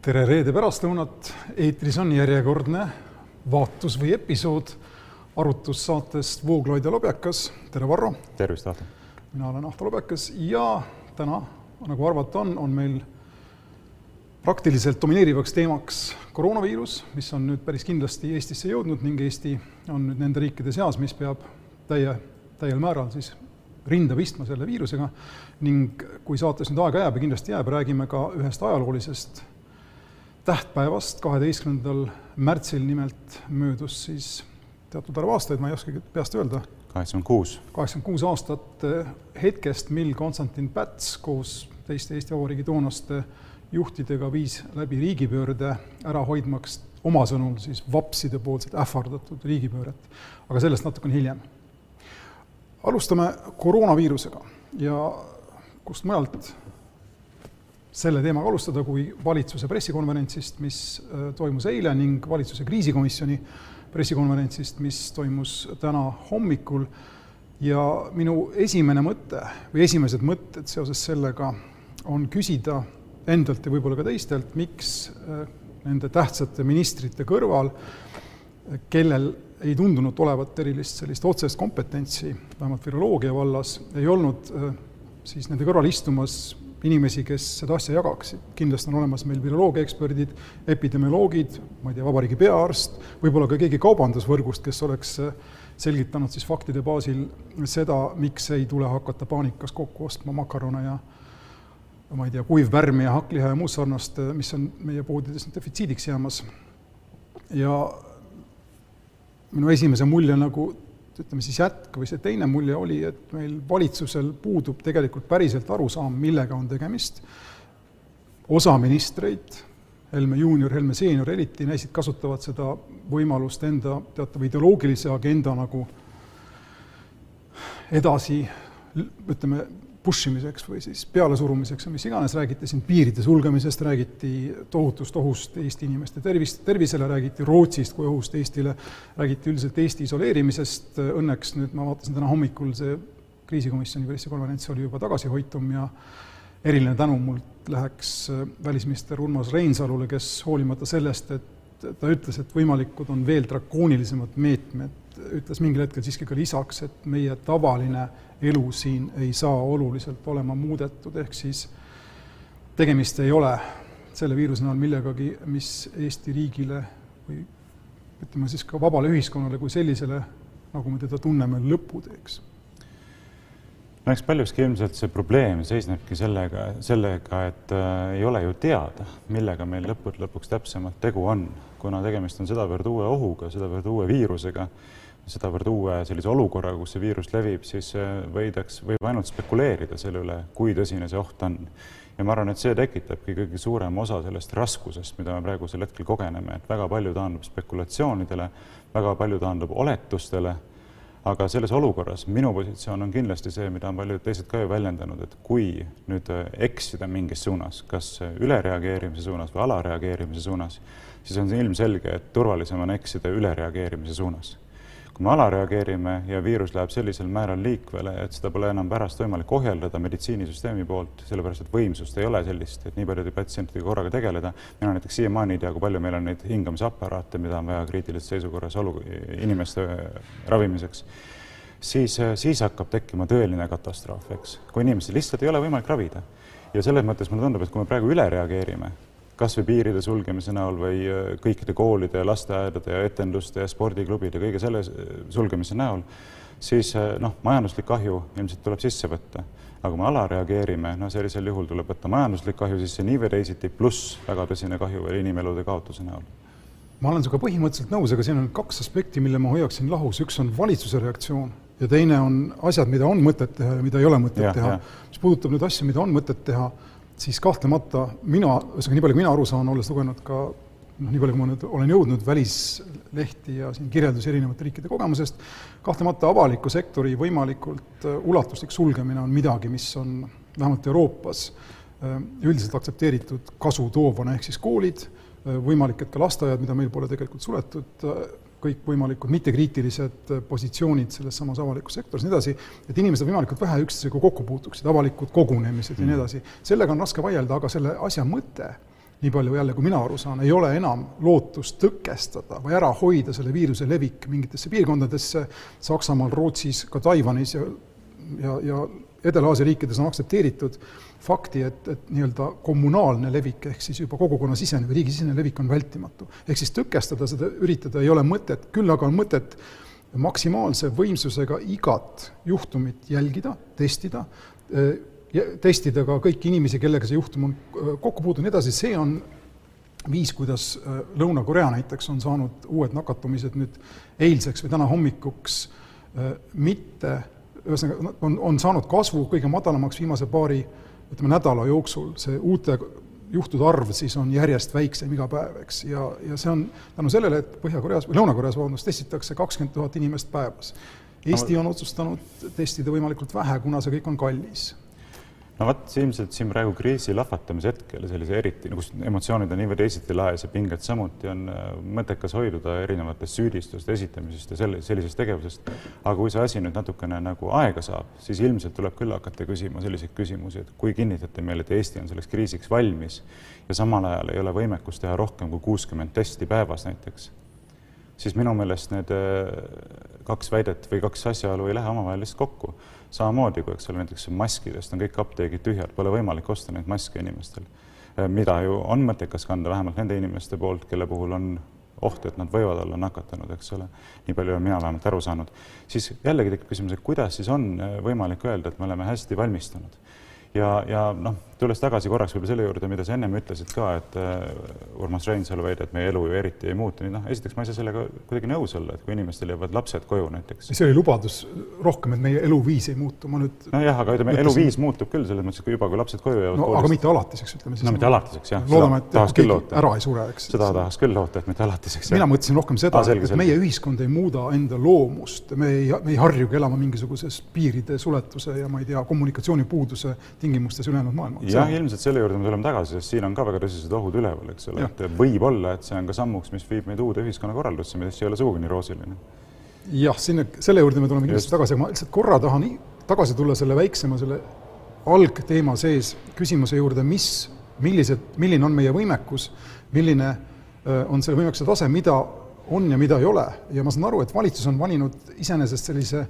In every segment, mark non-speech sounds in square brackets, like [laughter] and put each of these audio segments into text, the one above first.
tere reede pärastlõunat, eetris on järjekordne vaatus või episood arutlussaatest Vooglaid ja Lobjakas. tere, Varro! tervist, Ahto! mina olen Ahto Lobjakas ja täna, nagu arvata on, on meil praktiliselt domineerivaks teemaks koroonaviirus, mis on nüüd päris kindlasti Eestisse jõudnud ning Eesti on nüüd nende riikide seas, mis peab täie, täiel määral siis rinda pistma selle viirusega ning kui saates nüüd aega jääb ja kindlasti jääb, räägime ka ühest ajaloolisest tähtpäevast, kaheteistkümnendal märtsil nimelt möödus siis teatud arv aastaid, ma ei oskagi peast öelda. kaheksakümmend kuus. kaheksakümmend kuus aastat hetkest, mil Konstantin Päts koos teiste Eesti Vabariigi toonaste juhtidega viis läbi riigipöörde, ära hoidmaks oma sõnul siis vapside poolset ähvardatud riigipööret. aga sellest natukene hiljem. alustame koroonaviirusega ja kust mujalt selle teemaga alustada, kui valitsuse pressikonverentsist, mis äh, toimus eile ning valitsuse kriisikomisjoni pressikonverentsist, mis toimus täna hommikul. Ja minu esimene mõte või esimesed mõtted seoses sellega on küsida endalt ja võib-olla ka teistelt, miks äh, nende tähtsate ministrite kõrval, kellel ei tundunud olevat erilist sellist otsest kompetentsi, vähemalt viroloogia vallas, ei olnud äh, siis nende kõrval istumas inimesi, kes seda asja jagaksid. kindlasti on olemas meil viroloogiaeksperdid, epidemioloogid, ma ei tea, vabariigi peaarst, võib-olla ka keegi kaubandusvõrgust, kes oleks äh, selgitanud siis faktide baasil seda, miks ei tule hakata paanikas kokku ostma makarone ja ma ei tea, kuivpärmi ja hakkliha ja muud sarnast, äh, mis on meie poodides nüüd defitsiidiks jäämas. ja minu esimese mulje nagu ütleme siis jätk või see teine mulje oli, et meil valitsusel puudub tegelikult päriselt arusaam, millega on tegemist. osa ministreid, Helme juunior, Helme seenior eriti, näisid, kasutavad seda võimalust enda teatava ideoloogilise agenda nagu edasi ütleme, push imiseks või siis pealesurumiseks või mis iganes, räägiti siin piiride sulgemisest, räägiti tohutust ohust Eesti inimeste tervist, tervisele, räägiti Rootsist kui ohust Eestile, räägiti üldiselt Eesti isoleerimisest, õnneks nüüd ma vaatasin täna hommikul, see kriisikomisjoni pressikonverents oli juba tagasihoitum ja eriline tänu mult läheks välisminister Urmas Reinsalule, kes hoolimata sellest, et ta ütles, et võimalikud on veel drakoonilisemad meetmed, ütles mingil hetkel siiski ka lisaks, et meie tavaline elu siin ei saa oluliselt olema muudetud, ehk siis tegemist ei ole selle viiruse näol millegagi, mis Eesti riigile või ütleme siis ka vabale ühiskonnale kui sellisele, nagu me teda tunneme, lõpu teeks. No eks paljuski ilmselt see probleem seisnebki sellega, sellega, et äh, ei ole ju teada, millega meil lõppude lõpuks täpsemalt tegu on, kuna tegemist on sedavõrd uue ohuga, sedavõrd uue viirusega sedavõrd uue sellise olukorraga, kus see viirus levib, siis äh, võidaks, võib ainult spekuleerida selle üle, kui tõsine see oht on. ja ma arvan, et see tekitabki kõige suurem osa sellest raskusest, mida me praegusel hetkel kogeneme, et väga palju taandub spekulatsioonidele, väga palju taandub oletustele, aga selles olukorras minu positsioon on kindlasti see, mida on paljud teised ka ju väljendanud, et kui nüüd äh, eksida mingis suunas, kas ülereageerimise suunas või alareageerimise suunas, siis on see ilmselge, et turvalisem on eksida ülereageerimise suunas kui me alareageerime ja viirus läheb sellisel määral liikvele, et seda pole enam pärast võimalik ohjeldada meditsiinisüsteemi poolt, sellepärast et võimsust ei ole sellist, et nii paljude patsientidega korraga tegeleda. mina näiteks siiamaani ei tea, kui palju meil on neid hingamisaparaate, mida on vaja kriitilises seisukorras olu-, inimeste ravimiseks siis, siis hakkab tekkima tõeline katastroof, eks, kui inimesi lihtsalt ei ole võimalik ravida. ja selles mõttes mulle tundub, et kui me praegu üle reageerime, kas või piiride sulgemise näol või äh, kõikide koolide ja lasteaedade ja etenduste ja spordiklubide, kõige selle sulgemise näol, siis äh, noh, majanduslik kahju ilmselt tuleb sisse võtta. aga kui me alareageerime, no sellisel juhul tuleb võtta majanduslik kahju sisse nii või teisiti, pluss väga tõsine kahju veel inimelude kaotuse näol ma olen sinuga põhimõtteliselt nõus, aga siin on kaks aspekti, mille ma hoiaksin lahus, üks on valitsuse reaktsioon ja teine on asjad, mida on mõtet teha ja mida ei ole mõtet ja, teha. mis puudutab nüüd asju, mida on mõtet teha, siis kahtlemata mina, ühesõnaga nii palju, kui mina aru saan, olles lugenud ka noh, nii palju, kui ma nüüd olen jõudnud välislehti ja siin kirjeldusi erinevate riikide kogemusest, kahtlemata avaliku sektori võimalikult äh, ulatuslik sulgemine on midagi, mis on vähemalt Euroopas äh, üldiselt aktsepteeritud kasu toovana, ehk siis koolid, äh, võimalik, et ka lasteaiad, mida meil pole tegelikult suletud, kõikvõimalikud mittekriitilised positsioonid selles samas avalikus sektoris, nii edasi, et inimesed võimalikult vähe üksteisega kokku puutuksid, avalikud kogunemised mm. ja nii mm. edasi. sellega on raske vaielda, aga selle asja mõte nii palju jälle, kui mina aru saan, ei ole enam lootust tõkestada või ära hoida selle viiruse levik mingitesse piirkondadesse, Saksamaal, Rootsis, ka Taiwanis ja, ja, ja Edela-Aasia riikides on aktsepteeritud fakti, et, et nii-öelda kommunaalne levik ehk siis juba kogukonnasisene või riigisisene levik on vältimatu. ehk siis tõkestada seda, üritada ei ole mõtet, küll aga on mõtet maksimaalse võimsusega igat juhtumit jälgida, testida, testida ka kõiki inimesi, kellega see juhtum on äh, kokku puutunud, nii edasi, see on viis, kuidas äh, Lõuna-Korea näiteks on saanud uued nakatumised nüüd eilseks või täna hommikuks mitte, ühesõnaga on, on saanud kasvu kõige madalamaks viimase paari ütleme, nädala jooksul, see uute juhtude arv siis on järjest väiksem iga päev, eks, ja, ja see on tänu sellele, et Põhja-Koreas või Lõuna-Koreas, vabandust, testitakse kakskümmend tuhat inimest päevas. Eesti on otsustanud testida võimalikult vähe, kuna see kõik on kallis no vot, ilmselt siin praegu kriisi lahvatamise hetkel sellise eriti, kus emotsioonid on nii või teisiti laes ja pinged samuti, on äh, mõttekas hoiduda erinevatest süüdistuste esitamisest ja selle, sellisest tegevusest. aga kui see asi nüüd natukene nagu aega saab, siis ilmselt tuleb küll hakata küsima selliseid küsimusi, et kui kinnitate meile, et Eesti on selleks kriisiks valmis ja samal ajal ei ole võimekust teha rohkem kui kuuskümmend testi päevas näiteks, siis minu meelest need äh, kaks väidet või kaks asjaolu ei lähe omavahel lihtsalt kokku. Samamoodi kui, eks ole, näiteks maskidest on kõik apteegid tühjad, pole võimalik osta neid maske inimestel, eh, mida ju on mõttekas kanda vähemalt nende inimeste poolt, kelle puhul on oht, et nad võivad olla nakatunud, eks ole, nii palju olen mina vähemalt aru saanud, siis jällegi tekib küsimus, et kuidas siis on eh, võimalik öelda, et me oleme hästi valmistunud. Ja, ja noh, tulles tagasi korraks võib-olla selle juurde, mida sa ennem ütlesid ka, et uh, Urmas Reinsalu väide, et meie elu ju eriti ei muutu, nii noh, esiteks ma ei saa sellega kuidagi nõus olla, et kui inimestel jäävad lapsed koju näiteks. see oli lubadus rohkem, et meie eluviis ei muutu, ma nüüd nojah, aga ütleme, eluviis muutub küll selles mõttes, et kui juba, kui lapsed koju jäävad no koolist. aga mitte alatiseks, ütleme siis. no mitte alatiseks, jah. loodame, et keegi ära ei sure, eks. seda tahaks küll loota, et mitte alatiseks. mina mõtlesin rohkem seda et meie ühiskond ei muuda enda loomust, me ei, me ei harjugi elama mingisuguses piiride suletuse ja ma ei tea, kommunikatsioonipuuduse tingimustes ülejäänud maailma. Jah, ilmselt selle juurde me tuleme tagasi, sest siin on ka väga tõsised ohud üleval, eks ole, et võib-olla, et see on ka sammuks, mis viib meid uude ühiskonnakorraldusse, mis ei ole sugugi nii roosiline. jah, sinna, selle juurde me tuleme kindlasti tagasi, aga ma lihtsalt korra tahan tagasi tulla selle väiksema, selle algteema sees küsimuse juurde, mis, millised, milline on meie võimekus, milline on selle võimekuse tase, mida on ja mida ei ole. Ja ma saan aru, et valitsus on valinud iseenesest sellise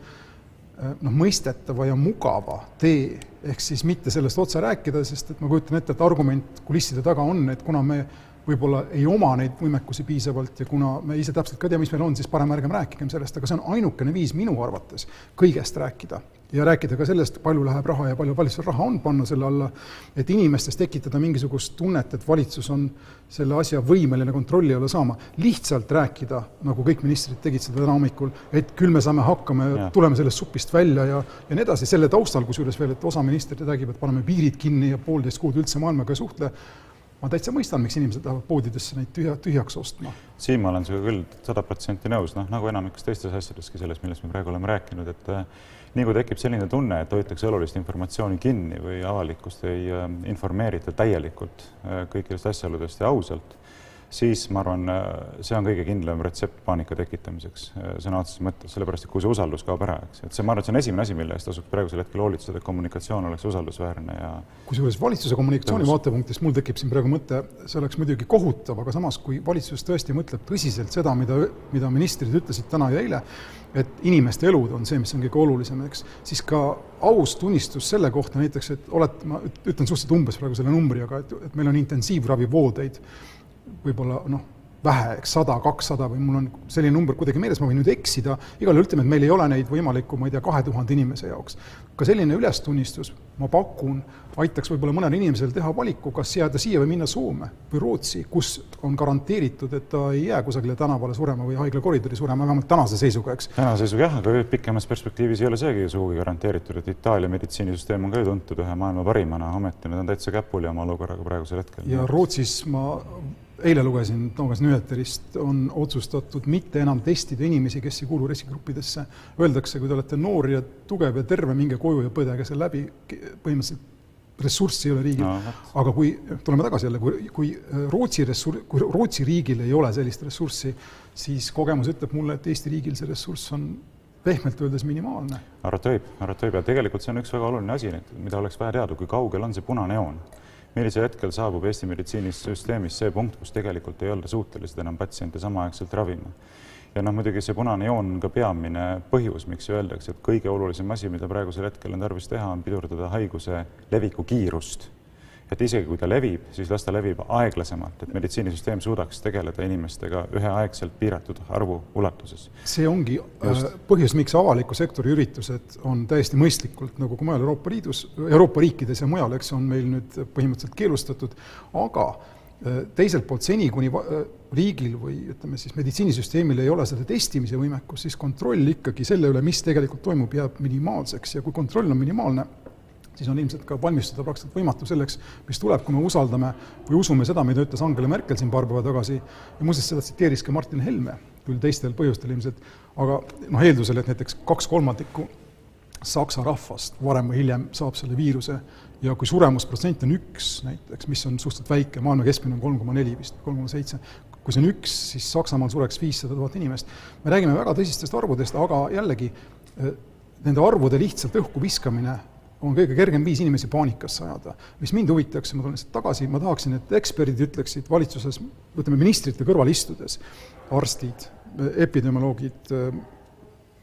noh, mõistetava ja mugava tee. Ehk siis mitte sellest otse rääkida, sest et ma kujutan ette, et argument kulisside taga on, et kuna me võib-olla ei oma neid võimekusi piisavalt ja kuna me ise täpselt ka ei tea, mis meil on, siis parem ärgem rääkigem sellest, aga see on ainukene viis minu arvates kõigest rääkida ja rääkida ka sellest, palju läheb raha ja palju valitsusel raha on panna selle alla, et inimestes tekitada mingisugust tunnet, et valitsus on selle asja võimeline kontrolli alla saama. lihtsalt rääkida, nagu kõik ministrid tegid seda täna hommikul, et küll me saame hakkama ja, ja. tuleme sellest supist välja ja, ja nii edasi, selle taustal kusjuures veel, et osa ministreid räägib, et paneme piirid kinni ja poolteist kuud üldse maailmaga ei suhtle ma täitsa mõistan, miks inimesed lähevad poodidesse neid tühja, tühjaks ostma. siin ma olen sinuga küll sada protsenti nõus, noh nagu enamikus teistes asjadeski, selles, millest me praegu oleme rääkinud, et äh, nii kui tekib selline tunne, et hoitakse olulist informatsiooni kinni või avalikkust ei äh, informeerita täielikult äh, kõikidest asjaoludest ja ausalt siis ma arvan, äh, see on kõige kindlam retsept paanika tekitamiseks äh, sõna otseses mõttes, sellepärast et kui see usaldus kaob ära, eks, et see, ma arvan, et see on esimene asi, mille eest tasub praegusel hetkel hoolitseda, et kommunikatsioon oleks usaldusväärne ja kusjuures valitsuse kommunikatsiooni vaatepunktist mul tekib siin praegu mõte, see oleks muidugi kohutav, aga samas, kui valitsus tõesti mõtleb tõsiselt seda, mida, mida ministrid ütlesid täna ja eile, et inimeste elud on see, mis on kõige olulisem, eks, siis ka aus tunnistus selle kohta näiteks, et oled, ma ütlen suhteliselt umbes praegu selle numbri, aga et, et meil on intensiivravivoodeid võib-olla noh, vähe, eks sada, kakssada või mul on selline number kuidagi meeles, ma võin nüüd eksida, igal juhul ütleme, et meil ei ole neid võimalikku, ma ei tea, kahe tuhande inimese jaoks. ka selline ülestunnistus, ma pakun, aitaks võib-olla mõnel inimesel teha valiku, kas jääda siia või minna Soome või Rootsi, kus on garanteeritud, et ta ei jää kusagile tänavale surema või haigla koridori surema, vähemalt tänase seisuga, eks. tänase seisuga jah, aga pikemas perspektiivis ei ole seegi sugugi garanteeritud, et Itaalia meditsiinisüsteem on ka ju tuntud ühe maailma parimana, ometi nad on täitsa käpuli oma olukorraga praegusel hetkel. ja Rootsis ma eile lugesin Toomas Nüüeterist, on otsustatud mitte enam testida inimesi, kes ei kuulu riskigruppidesse. Öeldakse, kui te olete noor ja tugev ja terve, minge koju ja põdege see läbi, põhimõtteliselt ressurssi ei ole riigil no,. aga kui, tuleme tagasi jälle, kui, kui Rootsi ressur-, kui Rootsi riigil ei ole sellist ressurssi, siis kogemus ütleb mulle, et Eesti riigil see ressurss on pehmelt öeldes minimaalne. arvata võib, arvata võib ja tegelikult see on üks väga oluline asi, mida oleks vaja teada, kui kaugel on see punane joon millisel hetkel saabub Eesti meditsiinisüsteemis see punkt, kus tegelikult ei olda suutelised enam patsiente samaaegselt ravima ja noh, muidugi see punane joon on ka peamine põhjus, miks öeldakse, et kõige olulisem asi, mida praegusel hetkel on tarvis teha, on pidurdada haiguse leviku kiirust. Et isegi kui ta levib, siis las ta levib aeglasemalt, et meditsiinisüsteem suudaks tegeleda inimestega üheaegselt piiratud arvu ulatuses. see ongi Just. Äh, põhjus, miks avaliku sektori üritused on täiesti mõistlikult, nagu ka mujal Euroopa Liidus, Euroopa riikides ja mujal, eks, on meil nüüd põhimõtteliselt keelustatud, aga Äh, teiselt poolt seni, kuni äh, riigil või ütleme siis meditsiinisüsteemil ei ole seda testimise võimekust, siis kontroll ikkagi selle üle, mis tegelikult toimub, jääb minimaalseks ja kui kontroll on minimaalne, siis on ilmselt ka valmistuda praktiliselt võimatu selleks, mis tuleb, kui me usaldame või usume seda, mida ütles Angela Merkel siin paar päeva tagasi ja muuseas, seda tsiteeris ka Martin Helme, küll teistel põhjustel ilmselt, aga noh, eeldusel, et näiteks kaks kolmandikku Saksa rahvast varem või hiljem saab selle viiruse ja kui suremusprotsent on üks näiteks, mis on suhteliselt väike, maailma keskmine on kolm koma neli vist, kolm koma seitse, kui see on üks, siis Saksamaal sureks viissada tuhat inimest. me räägime väga tõsistest arvudest, aga jällegi eh, nende arvude lihtsalt õhku viskamine on kõige kergem viis inimesi paanikasse ajada. mis mind huvitaks, ma tulen lihtsalt tagasi, ma tahaksin, et eksperdid ütleksid valitsuses, ütleme ministrite kõrval istudes, arstid, epidemioloogid,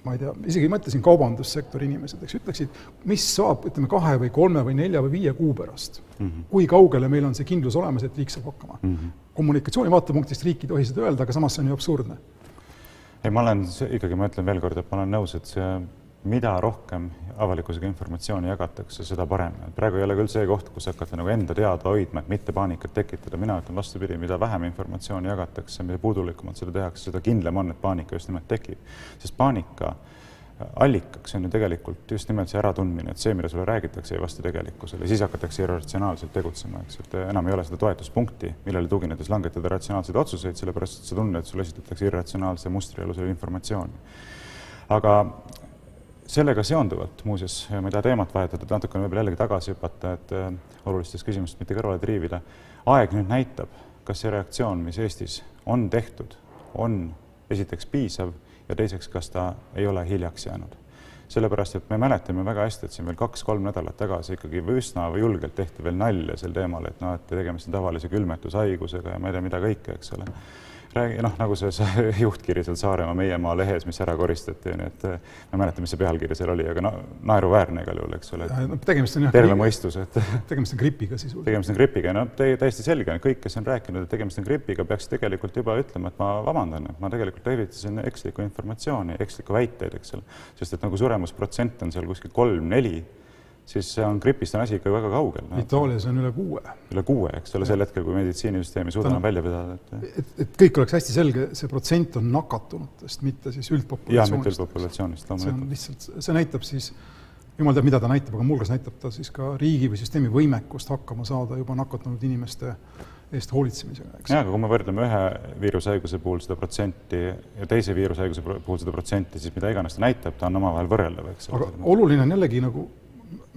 ma ei tea, isegi mõtlesin kaubandussektori inimesed, eks, ütleksid, mis saab, ütleme, kahe või kolme või nelja või viie kuu pärast mm. -hmm. kui kaugele meil on see kindlus olemas, et riik saab hakkama mm. -hmm. kommunikatsiooni vaatepunktist riik ei tohi seda öelda, aga samas see on ju absurdne. ei, ma olen ikkagi, ma ütlen veel kord, et ma olen nõus, et see mida rohkem avalikkusega informatsiooni jagatakse, seda parem. praegu ei ole küll see koht, kus hakata nagu enda teada hoidma, et mitte paanikat tekitada. mina ütlen vastupidi, mida vähem informatsiooni jagatakse, mida puudulikumalt seda tehakse, seda kindlam on, et paanika just nimelt tekib. sest paanika allikaks on ju tegelikult just nimelt see äratundmine, et see, mida sulle räägitakse, ei vasta tegelikkusele, siis hakatakse irratsionaalselt tegutsema, eks, et enam ei ole seda toetuspunkti, millele tuginedes langetada ratsionaalseid otsuseid, sellepärast et sa tunned, et sulle esitatakse irratsionaalse mustri alusel informatsiooni. aga sellega seonduvalt muuseas, ma ei taha teemat vahetada, et natukene võib-olla jällegi tagasi hüpata, et äh, olulistest küsimustest mitte kõrvale triivida. aeg nüüd näitab, kas see reaktsioon, mis Eestis on tehtud, on esiteks piisav ja teiseks, kas ta ei ole hiljaks jäänud. sellepärast, et me mäletame väga hästi, et siin veel kaks-kolm nädalat tagasi ikkagi üsna julgelt tehti veel nalja sel teemal, et noh, et tegemist on tavalise külmetushaigusega ja ma ei tea, mida kõike, eks ole räägi, noh, nagu see, see [laughs] juhtkiri seal Saaremaa Meie Maa lehes, mis ära koristati, nii et ma ei mäleta, mis see pealkiri seal oli, aga no naeruväärne igal juhul, eks ole. tegemist on jah. terve mõistus, et. [laughs] tegemist on gripiga sisuliselt. tegemist on gripiga, no täiesti selge, kõik, kes on rääkinud, et tegemist on gripiga, peaks tegelikult juba ütlema, et ma vabandan, et ma tegelikult levitasin ekslikku informatsiooni, ekslikku väiteid, eks ole. sest et nagu suremusprotsent on seal kuskil kolm-neli siis see on gripist on asi ikka väga kaugel no.. Itaalias on üle kuue. üle kuue, eks ole, sel hetkel, kui meditsiinisüsteemi suudame välja pidada, et et, kõik oleks hästi selge, see protsent on nakatunutest, mitte siis üldpopulatsioonist. jaa, mitte üldpopulatsioonist, loomulikult. see on lihtsalt, see näitab siis, jumal teab, mida ta näitab, aga muuhulgas näitab ta siis ka riigi või süsteemi võimekust hakkama saada juba nakatunud inimeste eest hoolitsemisega, eks. jaa, aga kui me võrdleme ühe viirushaiguse puhul seda protsenti ja teise viirushaiguse puhul seda protsenti, siis mida iganes ta näitab, ta on omavahel võrreldav, eks. aga oluline on jällegi nagu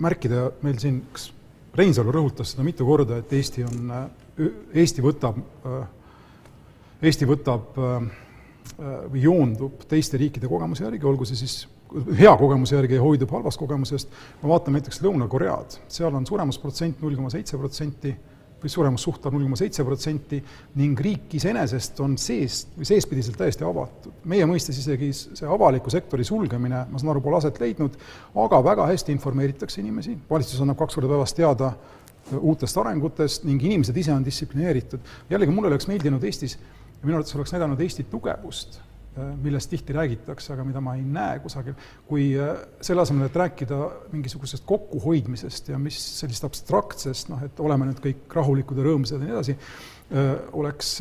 märkida meil siin, kas Reinsalu rõhutas seda mitu korda, et Eesti on, Eesti võtab, Eesti võtab või joondub teiste riikide kogemuse järgi, olgu see siis hea kogemuse järgi ja hoidub halvast kogemusest, no vaatame näiteks Lõuna-Koread, seal on suremusprotsent null koma seitse protsenti või suremussuht on null koma seitse protsenti ning riik iseenesest on seest või seespidiselt täiesti avatud. meie mõistes isegi see avaliku sektori sulgemine, ma saan aru, pole aset leidnud, aga väga hästi informeeritakse inimesi, valitsus annab kaks korda päevas teada uutest arengutest ning inimesed ise on distsiplineeritud. jällegi, mulle oleks meeldinud Eestis ja minu arvates oleks näidanud Eesti tugevust millest tihti räägitakse, aga mida ma ei näe kusagil, kui äh, selle asemel, et rääkida mingisugusest kokkuhoidmisest ja mis sellist abstraktsest, noh, et oleme nüüd kõik rahulikud ja rõõmsad ja nii edasi, äh, oleks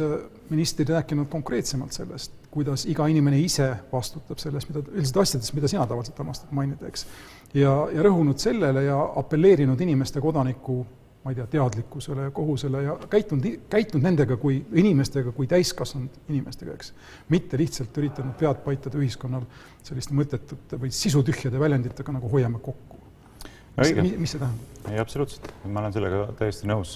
ministrid rääkinud konkreetsemalt sellest, kuidas iga inimene ise vastutab sellest, mida, üldiselt asjadest, mida sina tavaliselt armastad mainida, eks. ja, ja rõhunud sellele ja apelleerinud inimeste kodaniku ma ei tea, teadlikkusele ja kohusele ja käitunud, käitunud nendega kui inimestega, kui täiskasvanud inimestega, eks. mitte lihtsalt üritanud pead paitada ühiskonnal selliste mõttetute või sisutühjade väljenditega nagu hoiame kokku. mis, mis see tähendab? ei, absoluutselt, ma olen sellega täiesti nõus,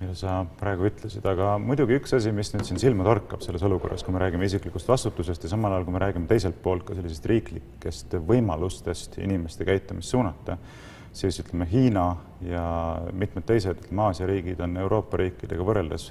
mida sa praegu ütlesid, aga muidugi üks asi, mis nüüd siin silma torkab selles olukorras, kui me räägime isiklikust vastutusest ja samal ajal, kui me räägime teiselt poolt ka sellisest riiklikest võimalustest inimeste käitumist suunata siis ütleme, Hiina ja mitmed teised, ütleme, Aasia riigid on Euroopa riikidega võrreldes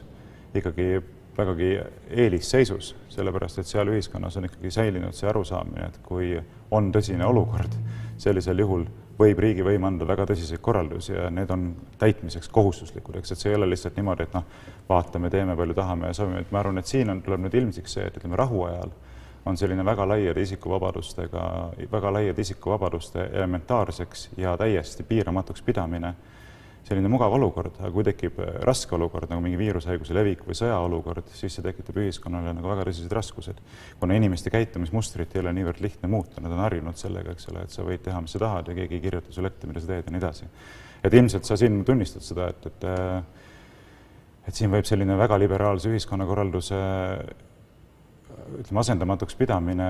ikkagi vägagi eelisseisus, sellepärast et seal ühiskonnas on ikkagi säilinud see arusaamine, et kui on tõsine olukord, sellisel juhul võib riigivõim anda väga tõsiseid korraldusi ja need on täitmiseks kohustuslikud, eks, et see ei ole lihtsalt niimoodi, et noh, vaatame, teeme palju tahame ja soovime, et ma arvan, et siin on, tuleb nüüd ilmsiks see, et ütleme, rahuajal on selline väga laiade isikuvabadustega, väga laiade isikuvabaduste elementaarseks ja täiesti piiramatuks pidamine selline mugav olukord, aga kui tekib äh, raske olukord nagu mingi viirushaiguse levik või sõjaolukord, siis see tekitab ühiskonnale nagu väga tõsised raskused. kuna inimeste käitumismustrit ei ole niivõrd lihtne muuta, nad on harjunud sellega, eks ole, et sa võid teha, mis sa tahad ja keegi ei kirjuta sulle ette, mida sa teed ja nii edasi. et ilmselt sa siin tunnistad seda, et, et äh, et siin võib selline väga liberaalse ühiskonnakorralduse ütleme, asendamatuks pidamine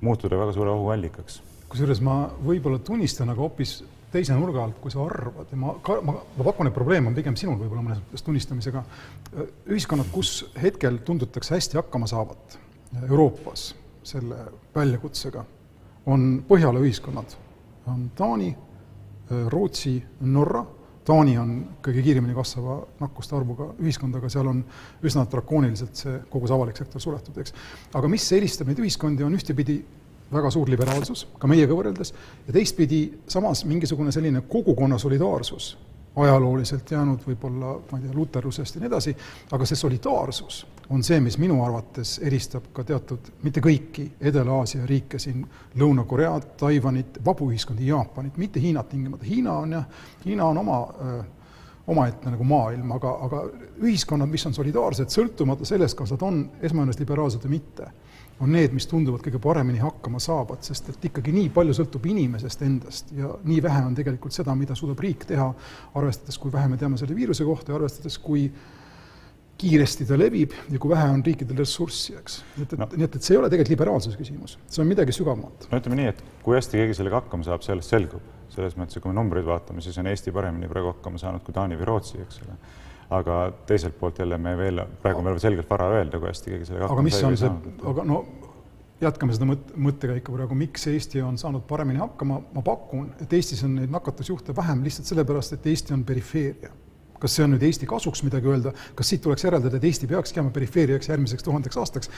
muutuda väga suure ohuallikaks. kusjuures ma võib-olla tunnistan, aga hoopis teise nurga alt, kui sa arvad ja ma, ma, ma pakun, et probleem on pigem sinul võib-olla mõnes mõttes tunnistamisega. ühiskonnad, kus hetkel tundutakse hästi hakkama saavat Euroopas selle väljakutsega, on Põhjala ühiskonnad, on Taani, Rootsi, Norra. Taani on kõige kiiremini kasvava nakkuste arvuga ühiskond, aga seal on üsna drakooniliselt see kogu see avalik sektor suletud, eks. aga mis eristab neid ühiskondi, on ühtepidi väga suur liberaalsus, ka meiega võrreldes, ja teistpidi samas mingisugune selline kogukonna solidaarsus, ajalooliselt jäänud võib-olla, ma ei tea, luterlusest ja nii edasi, aga see solidaarsus on see, mis minu arvates eristab ka teatud, mitte kõiki Edela-Aasia riike siin, Lõuna-Koread, Taiwanit, vabu ühiskondi, Jaapanit, mitte Hiinat tingimata, Hiina on jah, Hiina on oma öö, omaette nagu maailm, aga, aga ühiskonnad, mis on solidaarsed, sõltumata sellest, kas nad on esmajoones liberaalsed või mitte on need, mis tunduvad kõige paremini hakkama saavad, sest et ikkagi nii palju sõltub inimesest endast ja nii vähe on tegelikult seda, mida suudab riik teha, arvestades, kui vähe me teame selle viiruse kohta ja arvestades, kui kiiresti ta levib ja kui vähe on riikidel ressurssi, eks. et, et no., nii et, et see ei ole tegelikult liberaalsuse küsimus, see on midagi sügavamat. no ütleme nii, et kui hästi keegi sellega hakkama saab, sellest selgub. selles mõttes, et kui me numbreid vaatame, siis on Eesti paremini praegu hakkama saanud kui Taani või Rootsi, eks ole aga teiselt poolt jälle me veel, praegu on veel selgelt vara öelda, kui hästi keegi sellega aga mis on see, aga no jätkame seda mõt-, mõttekäiku praegu, miks Eesti on saanud paremini hakkama, ma pakun, et Eestis on neid nakatusjuhte vähem lihtsalt sellepärast, et Eesti on perifeeria. Kas see on nüüd Eesti kasuks midagi öelda, kas siit tuleks järeldada, et Eesti peakski jääma perifeeriaks järgmiseks tuhandeks aastaks,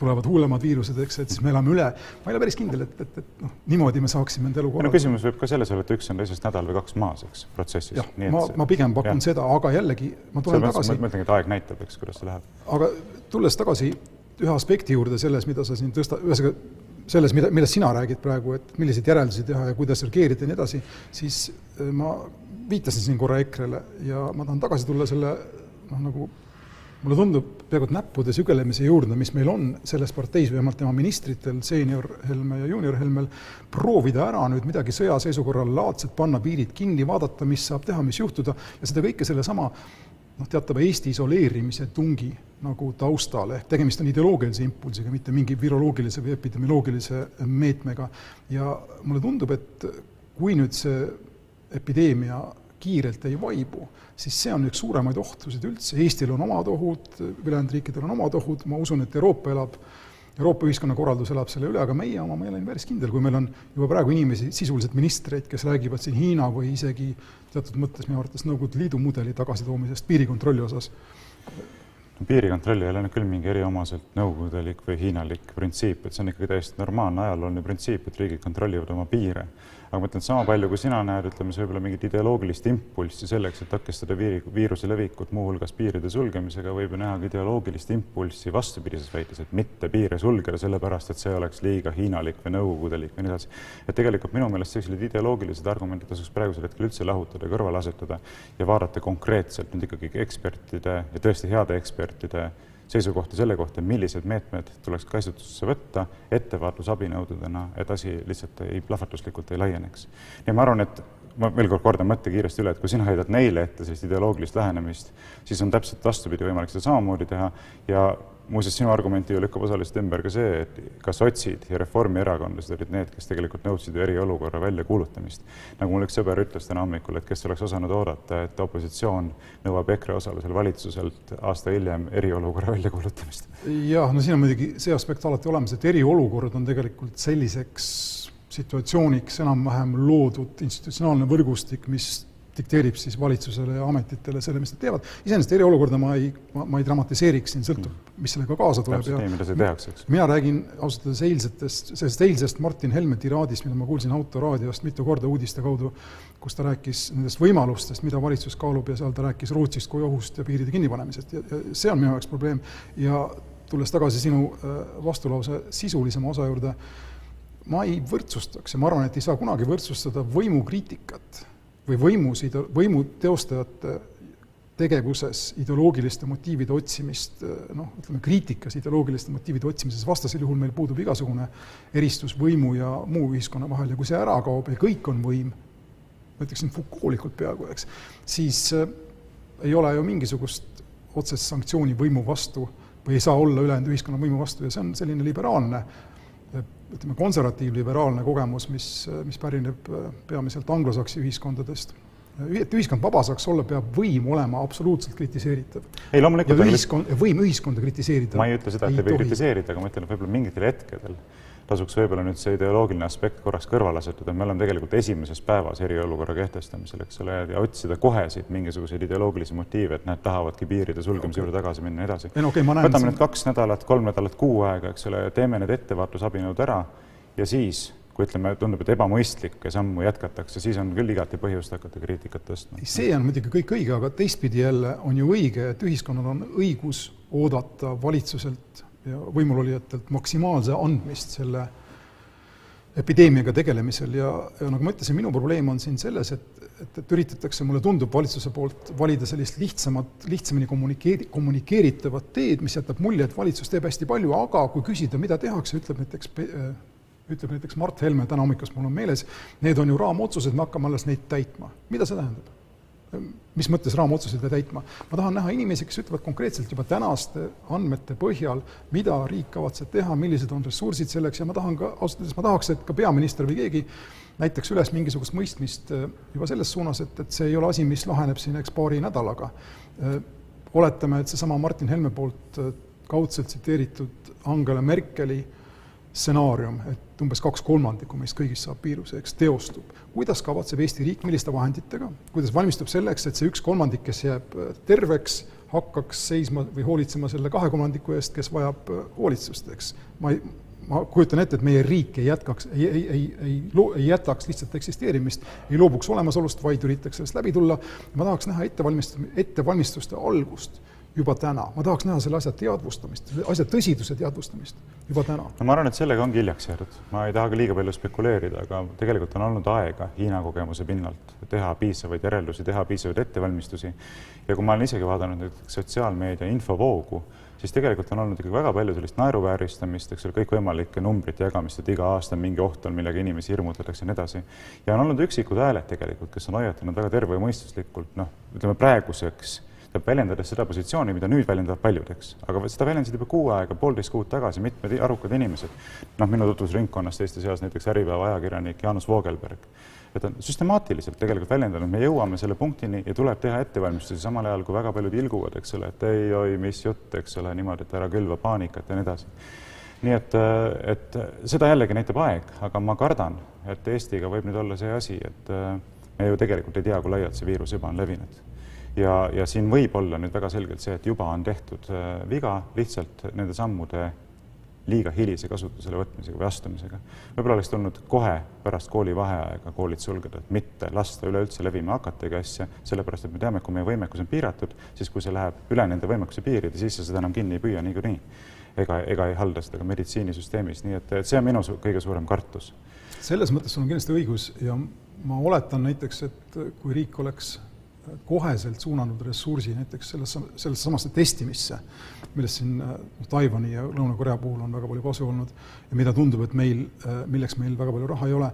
tulevad hullemad viirused, eks, et siis me elame üle. ma ei ole päris kindel, et, et, et noh, niimoodi me saaksime enda elu korraldada. no küsimus võib ka selles olla, et üks on teisest nädal või kaks maas, eks, protsessis. ma, ma pigem pakun ja. seda, aga jällegi ma tulen Selles tagasi. ma mõtlengi, et aeg näitab, eks, kuidas see läheb. aga tulles tagasi ühe aspekti juurde selles, mida sa siin tõsta, ühesõnaga selles, mida, millest sina räägid praegu, et milliseid järeldusi teha ja kuidas reageerida ja nii edasi, siis eh, ma viitasin siin korra EKRE-le ja ma tahan tagasi tulla selle noh, nagu mulle tundub peaaegu et näppude sügelemise juurde, mis meil on selles parteis, vähemalt tema ministritel, seenior Helme ja juunior Helmel, proovida ära nüüd midagi sõjaseisukorral laadset, panna piirid kinni, vaadata, mis saab teha, mis juhtuda, ja seda kõike sellesama noh, teatava Eesti isoleerimise tungi nagu taustal, ehk tegemist on ideoloogilise impulsiga, mitte mingi viroloogilise või epidemioloogilise meetmega. ja mulle tundub, et kui nüüd see epideemia kiirelt ei vaibu, siis see on üks suuremaid ohtusid üldse, Eestil on omad ohud, ülejäänud riikidel on omad ohud, ma usun, et Euroopa elab, Euroopa ühiskonnakorraldus elab selle üle, aga meie oma, ma ei ole päris kindel, kui meil on juba praegu inimesi, sisuliselt ministreid, kes räägivad siin Hiina või isegi teatud mõttes minu arvates Nõukogude Liidu mudeli tagasitoomisest piirikontrolli osas. Piirikontroll ei ole nüüd küll mingi eriomaselt nõukogudelik või hiinalik printsiip, et see on ikkagi täiesti normaalne ajalooline printsiip, et riigid kontrollivad oma piire aga ma ütlen, et sama palju, kui sina näed, ütleme, see võib-olla mingit ideoloogilist impulssi selleks, et takistada viiruse levikut, muuhulgas piiride sulgemisega, võib ju näha ka ideoloogilist impulssi vastupidises väites, et mitte piire sulgeda, sellepärast et see oleks liiga hiinalik või nõukogudelik või nii edasi. et tegelikult minu meelest sellised ideoloogilised argumendid tasuks praegusel hetkel üldse lahutada, kõrvale asetada ja vaadata konkreetselt nüüd ikkagi ekspertide ja tõesti heade ekspertide seisukohti selle kohta, millised meetmed tuleks käsutusse võtta ettevaatusabinõududena, et asi lihtsalt ei, plahvatuslikult ei laieneks. ja ma arvan, et ma veel kord kordan mõtte kiiresti üle, et kui sina heidad neile ette sellist ideoloogilist lähenemist, siis on täpselt vastupidi võimalik seda samamoodi teha ja muuseas, sinu argumenti ju lükkab osaliselt ümber ka see, et ka sotsid ja reformierakondlased olid need, kes tegelikult nõudsid ju eriolukorra väljakuulutamist. nagu mul üks sõber ütles täna hommikul, et kes oleks osanud oodata, et opositsioon nõuab EKRE osalusel valitsuselt aasta hiljem eriolukorra väljakuulutamist. jah, no siin on muidugi see aspekt alati olemas, et eriolukord on tegelikult selliseks situatsiooniks enam-vähem loodud institutsionaalne võrgustik, mis dikteerib siis valitsusele ja ametitele selle, mis nad teevad. iseenesest eriolukorda ma ei, ma, ei dramatiseeriks, siin sõltub, mis sellega kaasa tuleb. täpselt nii, mida see tehakse, eks. mina räägin ausalt öeldes eilsetest, sellest eilsest Martin Helme tiraadist, mida ma kuulsin autoraadiost mitu korda uudiste kaudu, kus ta rääkis nendest võimalustest, mida valitsus kaalub ja seal ta rääkis Rootsist kui ohust ja piiride kinnipanemisest ja, ja see on minu jaoks probleem. ja tulles tagasi sinu äh, vastulause sisulisema osa juurde, ma ei võrdsustaks ja ma arvan, et ei saa kunagi võrdsustada võimukriitikat või võimus, võimu teostajate tegevuses ideoloogiliste motiivide otsimist, noh, ütleme kriitikas ideoloogiliste motiivide otsimises, vastasel juhul meil puudub igasugune eristus võimu ja muu ühiskonna vahel ja kui see ära kaob ja kõik on võim, ma ütleksin Foucaultlikult peaaegu, eks, siis äh, ei ole ju mingisugust otsest sanktsiooni võimu vastu või ei saa olla ülejäänud ühiskonna võimu vastu ja see on selline liberaalne ütleme, konservatiivliberaalne kogemus, mis, mis pärineb äh, peamiselt anglosaksi ühiskondadest. et ühiskond vaba saaks olla, peab võim olema absoluutselt kritiseeritav. ei, loomulikult. ühiskond, võim ühiskonda kritiseerida. ma ei ütle seda, et ei või kritiseerida, aga ma ütlen, et võib-olla mingitel hetkedel tasuks võib-olla nüüd see ideoloogiline aspekt korraks kõrvale asetada, me oleme tegelikult esimeses päevas eriolukorra kehtestamisel, eks ole, ja otsida kohe siit mingisuguseid ideoloogilisi motiive, et nad tahavadki piiride sulgemise okay. juurde tagasi minna ja edasi. Okay, võtame nüüd kaks nädalat, kolm nädalat, kuu aega, eks ole, teeme need ettevaatusabinõud ära ja siis kui ütleme, tundub, et ebamõistlikke sammu jätkatakse, siis on küll igati põhjust hakata kriitikat tõstma. see on muidugi kõik õige, aga teistpidi jälle on ju õige, et ühiskonnal on õigus oodata valitsuselt võimulolijatelt maksimaalse andmist selle epideemiaga tegelemisel ja, ja nagu ma ütlesin, minu probleem on siin selles, et, et, et üritatakse, mulle tundub, valitsuse poolt valida sellist lihtsamat, lihtsamini kommunikeeri-, kommunikeeritavat teed, mis jätab mulje, et valitsus teeb hästi palju, aga kui küsida, mida tehakse, ütleb näiteks ütleb näiteks Mart Helme täna hommikust, mul on meeles, need on ju raamotsused, me hakkame alles neid täitma. mida see tähendab? Mis mõttes raamotsuseid täitma. ma tahan näha inimesi, kes ütlevad konkreetselt juba tänaste andmete põhjal, mida riik kavatseb teha, millised on ressursid selleks ja ma tahan ka, ausalt öeldes ma tahaks, et ka peaminister või keegi näitaks üles mingisugust mõistmist äh, juba selles suunas, et, et see ei ole asi, mis laheneb siin eks paari nädalaga. Äh, oletame, et seesama Martin Helme poolt äh, kaudselt tsiteeritud Angela Merkeli stsenaarium, et umbes kaks kolmandikku meist kõigist saab viiruse, eks teostub. kuidas kavatseb Eesti riik, milliste vahenditega, kuidas valmistub selleks, et see üks kolmandik, kes jääb äh, terveks, hakkaks seisma või hoolitsema selle kahe kolmandiku eest, kes vajab äh, hoolitsust, eks. ma ei, ma kujutan ette, et meie riik ei jätkaks, ei, ei, ei, ei, ei jätaks lihtsalt eksisteerimist, ei loobuks olemasolust, vaid üritaks sellest läbi tulla. ma tahaks näha ettevalmist-, ettevalmistuste algust juba täna, ma tahaks näha selle asja teadvustamist, asja tõsiduse teadvustamist juba täna. no ma arvan, et sellega ongi hiljaks jäädud, ma ei taha ka liiga palju spekuleerida, aga tegelikult on olnud aega Hiina kogemuse pinnalt teha piisavaid järeldusi, teha piisavaid ettevalmistusi. ja kui ma olen isegi vaadanud näiteks sotsiaalmeedia infovoogu, siis tegelikult on olnud ikkagi väga palju sellist naeruvääristamist, eks ole, kõikvõimalike numbrite jagamist, et iga aasta mingi oht on, millega inimesi hirmutatakse ja nii edasi. ja on olnud üksikud hääled tegelikult, kes on hoiatanud väga tervemõistuslikult, noh, ütleme praeguseks peab väljendades seda positsiooni, mida nüüd väljendavad paljud, eks. aga seda väljendasid juba kuu aega, poolteist kuud tagasi mitmed arukad inimesed. noh, minu tutvusringkonnas teiste seas näiteks Äripäeva ajakirjanik Jaanus Voogelberg. et on süstemaatiliselt tegelikult väljendanud, me jõuame selle punktini ja tuleb teha ettevalmistusi, samal ajal kui väga paljud ilguvad, eks ole, et ei, oi, mis jutt, eks ole, niimoodi, et ära külva paanikat ja nii edasi nii et, et seda jällegi näitab aeg, aga ma kardan, et Eestiga võib nüüd olla see asi, et me ju tegelikult ei tea, kui laialt see viirus juba on levinud ja, ja siin võib olla nüüd väga selgelt see, et juba on tehtud äh, viga lihtsalt nende sammude liiga hilise kasutusele võtmisega või astumisega. võib-olla oleks tulnud kohe pärast koolivaheaega koolid sulgeda, et mitte lasta üleüldse levima hakatagi asja, sellepärast et me teame, et kui meie võimekus on piiratud, siis kui see läheb üle nende võimekuse piiride, siis sa seda enam kinni ei püüa niikuinii. ega, ega ei halda seda ka meditsiinisüsteemis, nii et, et see on minu su kõige suurem kartus. selles mõttes sul on kindlasti õigus ja ma oletan näiteks, et kui riik oleks koheselt suunanud ressursi näiteks sellesse, sellesse samasse testimisse, millest siin noh, Taiwan'i ja Lõuna-Korea puhul on väga palju kasu olnud ja mida tundub, et meil, äh, milleks meil väga palju raha ei ole,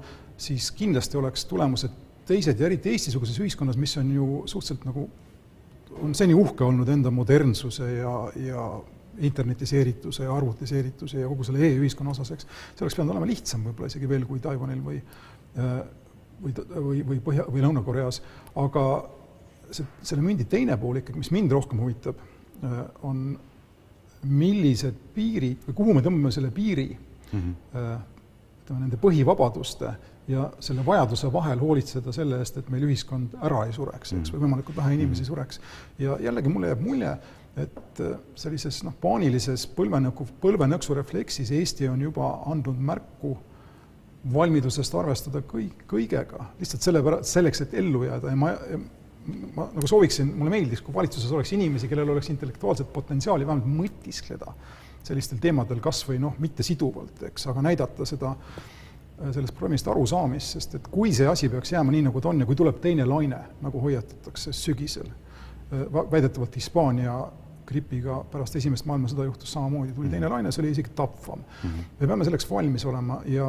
siis kindlasti oleks tulemused teised ja eriti Eesti-suguses ühiskonnas, mis on ju suhteliselt nagu, on seni uhke olnud enda modernsuse ja, ja internetiseerituse ja arvutiseerituse ja kogu selle e-ühiskonna osas, eks, see oleks pidanud olema lihtsam võib-olla isegi veel kui Taiwanil või äh, või, või, või Põhja- või Lõuna-Koreas, aga see, selle mündi teine pool ikkagi, mis mind rohkem huvitab, äh, on millised piirid või kuhu me tõmbame selle piiri mm -hmm. ütleme, nende põhivabaduste ja selle vajaduse vahel hoolitseda selle eest, et meil ühiskond ära ei sureks, eks, või võimalikult vähe inimesi sureks. ja jällegi mulle jääb mulje, et sellises noh, paanilises põlvenõku, põlvenõksu refleksis Eesti on juba andnud märku valmidusest arvestada kõik, kõigega, lihtsalt sellepärast, selleks, et ellu jääda ja ma, ma nagu sooviksin, mulle meeldiks, kui valitsuses oleks inimesi, kellel oleks intellektuaalset potentsiaali vähemalt mõtiskleda sellistel teemadel kas või noh, mitte siduvalt, eks, aga näidata seda sellest probleemist arusaamist, sest et kui see asi peaks jääma nii, nagu ta on ja kui tuleb teine laine, nagu hoiatatakse sügisel, väidetavalt Hispaania gripiga pärast esimest maailmasõda juhtus samamoodi, tuli teine laine, see oli isegi tapvam mm. -hmm. me peame selleks valmis olema ja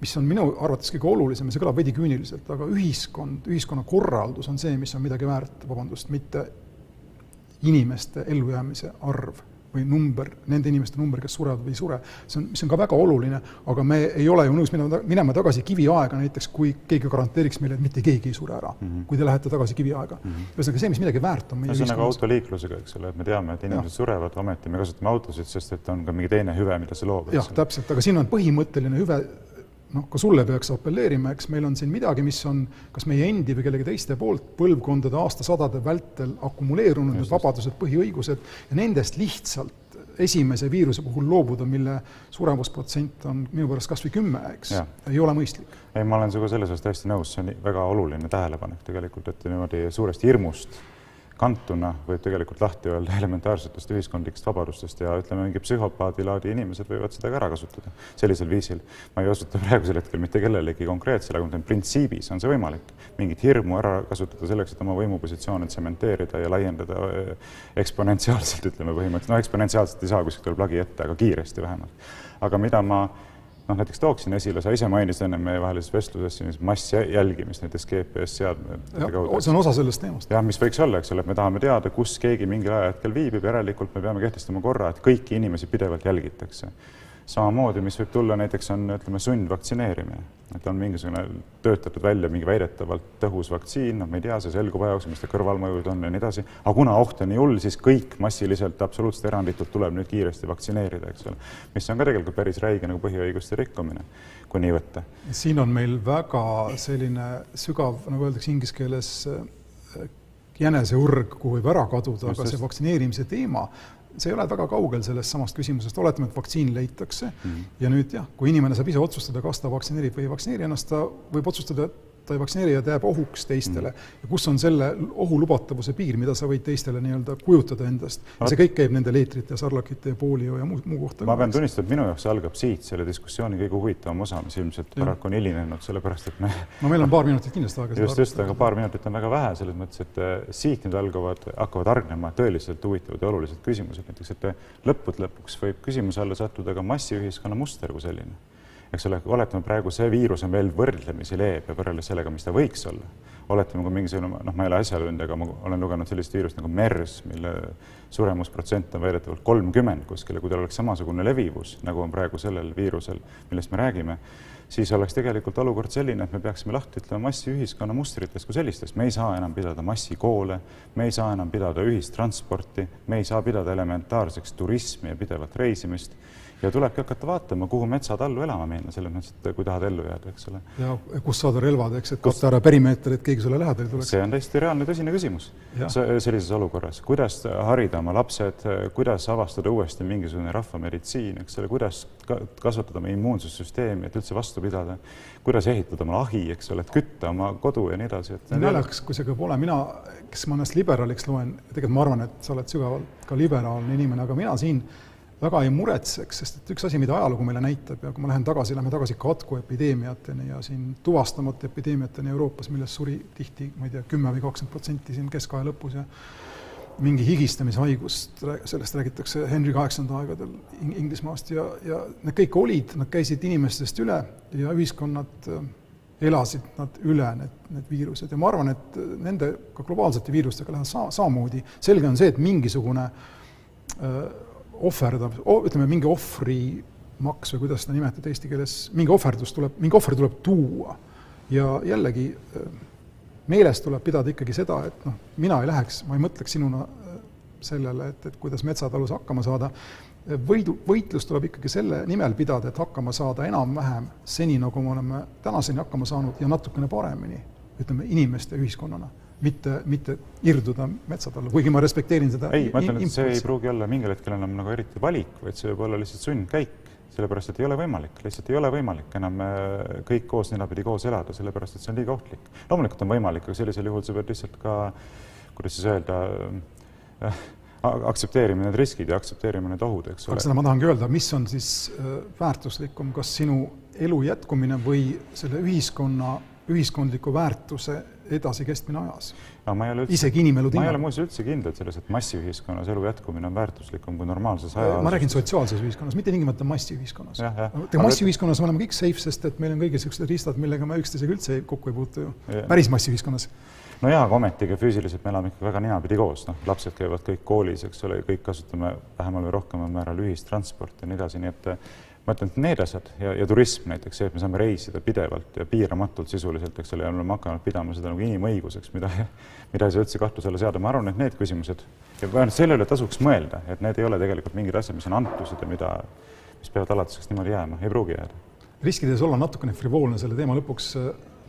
mis on minu arvates kõige olulisem ja see kõlab veidi küüniliselt, aga ühiskond, ühiskonnakorraldus on see, mis on midagi väärt, vabandust, mitte inimeste ellujäämise arv või number, nende inimeste number, kes surevad või ei sure, see on, mis on ka väga oluline, aga me ei ole ju nõus minema, minema tagasi kiviaega näiteks, kui keegi garanteeriks meile, et mitte keegi ei sure ära mm, -hmm. kui te lähete tagasi kiviaega mm. -hmm. ühesõnaga see, mis midagi väärt on see on nagu autoliiklusega, eks ole, et me teame, et inimesed ja. surevad, ometi me kasutame autosid, sest et on ka mingi teine hüve, mida see loob. jah, täpselt, aga siin on põhimõtteline hüve noh, ka sulle peaks apelleerima, eks meil on siin midagi, mis on kas meie endi või kellegi teiste poolt põlvkondade, aastasadade vältel akumuleerunud, need vabadused, põhiõigused, ja nendest lihtsalt esimese viiruse puhul loobuda, mille surevusprotsent on minu pärast kas või kümme, eks, ei ole mõistlik. ei, ma olen sinuga selles osas täiesti nõus, see on väga oluline tähelepanek tegelikult, et niimoodi suurest hirmust kantuna võib tegelikult lahti öelda elementaarsetest ühiskondlikest vabadustest ja ütleme, mingi psühhopaadi laadi inimesed võivad seda ka ära kasutada sellisel viisil. ma ei osuta [laughs] praegusel hetkel mitte kellelegi konkreetsele, aga ma ütlen, printsiibis on see võimalik, mingit hirmu ära kasutada selleks, et oma võimupositsioone tsementeerida ja laiendada eh, eksponentsiaalselt, ütleme põhimõtteliselt, no eksponentsiaalselt ei saa, kuskilt tuleb lagi ette, aga kiiresti vähemalt. aga mida ma noh, näiteks tooksin esile, sa ise mainisid enne meievahelises vestluses sellist massjälgimist näiteks GPS-seadmete kaudu. see on osa sellest teemast. jah, mis võiks olla, eks ole, et me tahame teada, kus keegi mingil ajahetkel viibib, järelikult me peame kehtestama korra, et kõiki inimesi pidevalt jälgitakse samamoodi, mis võib tulla näiteks on, ütleme, sundvaktsineerimine, et on mingisugune töötatud välja mingi väidetavalt tõhus vaktsiin, noh, me ei tea, see selgub aja jooksul, mis ta kõrvalmõjud on ja nii edasi, aga kuna oht on nii hull, siis kõik massiliselt, absoluutselt eranditult tuleb nüüd kiiresti vaktsineerida, eks ole, mis on ka tegelikult päris räige nagu põhiõiguste rikkumine, kui nii võtta. siin on meil väga selline sügav, nagu öeldakse inglise keeles, jäneseurg, kuhu võib ära kaduda, aga see vaktsineerimise teema see ei ole väga kaugel sellest samast küsimusest, oletame, et vaktsiin leitakse mm -hmm. ja nüüd jah, kui inimene saab ise otsustada, kas ta vaktsineerib või ei vaktsineeri ennast, ta võib otsustada, et ta ei vaktsineeri ja ta jääb ohuks teistele mm. ja kus on selle ohu lubatavuse piir, mida sa võid teistele nii-öelda kujutada endast no.. see kõik käib nende leetrite ja sarlakite ja poolio ja muu, muu kohta. ma pean tunnistama, et minu jaoks algab siit selle diskussiooni kõige huvitavam osa, mis ilmselt paraku on hilinenud, sellepärast et me no meil on paar minutit kindlasti aega. just, just, aga paar minutit on väga vähe selles mõttes, et äh, siit nüüd algavad, hakkavad hargnema tõeliselt huvitavad ja olulised küsimused, näiteks et äh, lõppude lõpuks võib küsimuse alla sattuda ka massiühiskonna muster kui selline eks ole, oletame praegu see viirus on veel võrdlemisi leebe võrreldes sellega, mis ta võiks olla. oletame, kui mingisugune, noh, ma ei ole asjatundja, aga ma olen lugenud sellist viirust nagu MERS, mille suremusprotsent on väidetavalt kolmkümmend kuskil ja kui tal oleks samasugune levivus, nagu on praegu sellel viirusel, millest me räägime, siis oleks tegelikult olukord selline, et me peaksime lahti ütlema massiühiskonna mustritest kui sellistest. me ei saa enam pidada massikoole, me ei saa enam pidada ühistransporti, me ei saa pidada elementaarseks turismi ja pidevat reisimist ja tulebki hakata vaatama, kuhu metsatallu elama minna, selles mõttes, et kui tahad ellu jääda, eks ole. ja kust saada relvad, eks, et katta ära perimeeter, et keegi sulle lähedale tuleks. see on täiesti reaalne tõsine küsimus. Sellises olukorras, kuidas harida oma lapsed, kuidas avastada uuesti mingisugune rahvameditsiin, eks ole, kuidas kasvatada oma immuunsussüsteemi, et üldse vastu pidada, kuidas ehitada oma ahi, eks ole, et kütta oma kodu ja nii edasi. naljakas, kui see ka pole, mina, kes ma ennast liberaaliks loen, tegelikult ma arvan, et sa oled sügavalt ka liberaalne inimene, aga mina siin väga ei muretseks, sest et üks asi, mida ajalugu meile näitab ja kui ma lähen tagasi, lähme tagasi katkuepideemiateni ja siin tuvastamata epideemiateni Euroopas, millest suri tihti, ma ei tea, kümme või kakskümmend protsenti siin keskaja lõpus ja mingi higistamishaigust, sellest räägitakse Henry kaheksanda aegadel Inglismaast ja, ja need kõik olid, nad käisid inimestest üle ja ühiskonnad äh, elasid nad üle, need, need viirused ja ma arvan, et nende ka globaalsete viirustega läheb sa-, samamoodi. selge on see, et mingisugune äh, ohverdab, ütleme, mingi ohvrimaks või kuidas seda nimetada eesti keeles, mingi ohverdus tuleb, mingi ohver tuleb tuua. ja jällegi meeles tuleb pidada ikkagi seda, et noh, mina ei läheks, ma ei mõtleks sinuna sellele, et, et kuidas metsatalus hakkama saada, võidu, võitlus tuleb ikkagi selle nimel pidada, et hakkama saada enam-vähem seni, nagu me oleme tänaseni hakkama saanud ja natukene paremini, ütleme, inimeste ühiskonnana mitte, mitte irduda metsade alla, kuigi ma respekteerin seda. ei, ma ütlen, et see ei pruugi olla mingil hetkel enam nagu eriti valik, vaid see võib olla lihtsalt sundkäik, sellepärast et ei ole võimalik, lihtsalt ei ole võimalik enam äh, kõik koos ninapidi koos elada, sellepärast et see on liiga ohtlik. loomulikult on võimalik, aga sellisel juhul sa pead lihtsalt ka, kuidas siis öelda äh,, aktsepteerima need riskid ja aktsepteerima need ohud, eks ole. aga seda ma tahangi öelda, mis on siis äh, väärtuslikum, kas sinu elu jätkumine või selle ühiskonna, ühiskondliku väärtuse edasikestmine ajas no,? Isegi inimelu tingimustes. ma ei ole muuseas üldse kindel selles, et massiühiskonnas elu jätkumine on väärtuslikum kui normaalses ajas. ma räägin sotsiaalses ühiskonnas, mitte tingimata massiühiskonnas. massiühiskonnas me oleme kõik safe, sest et meil on kõigil niisugused riistad, millega me üksteisega üldse kokku ei puutu ju. päris massiühiskonnas no jaa, aga ometigi füüsiliselt me elame ikka väga ninapidi koos, noh, lapsed käivad kõik koolis, eks ole, kõik kasutame vähemal või rohkemal määral ühistransporti ja nii edasi, nii et ma ütlen, et need asjad ja, ja turism näiteks, see, et me saame reisida pidevalt ja piiramatult sisuliselt, eks ole, ja me oleme hakanud pidama seda nagu inimõiguseks, mida, mida ei saa üldse kahtluse alla seada, ma arvan, et need küsimused ja vähemalt selle üle tasuks mõelda, et need ei ole tegelikult mingid asjad, mis on antused ja mida, mis peavad alatiseks niimoodi jääma, ei pruugi jääda. riskides olla natukene frivoolne selle teema lõpuks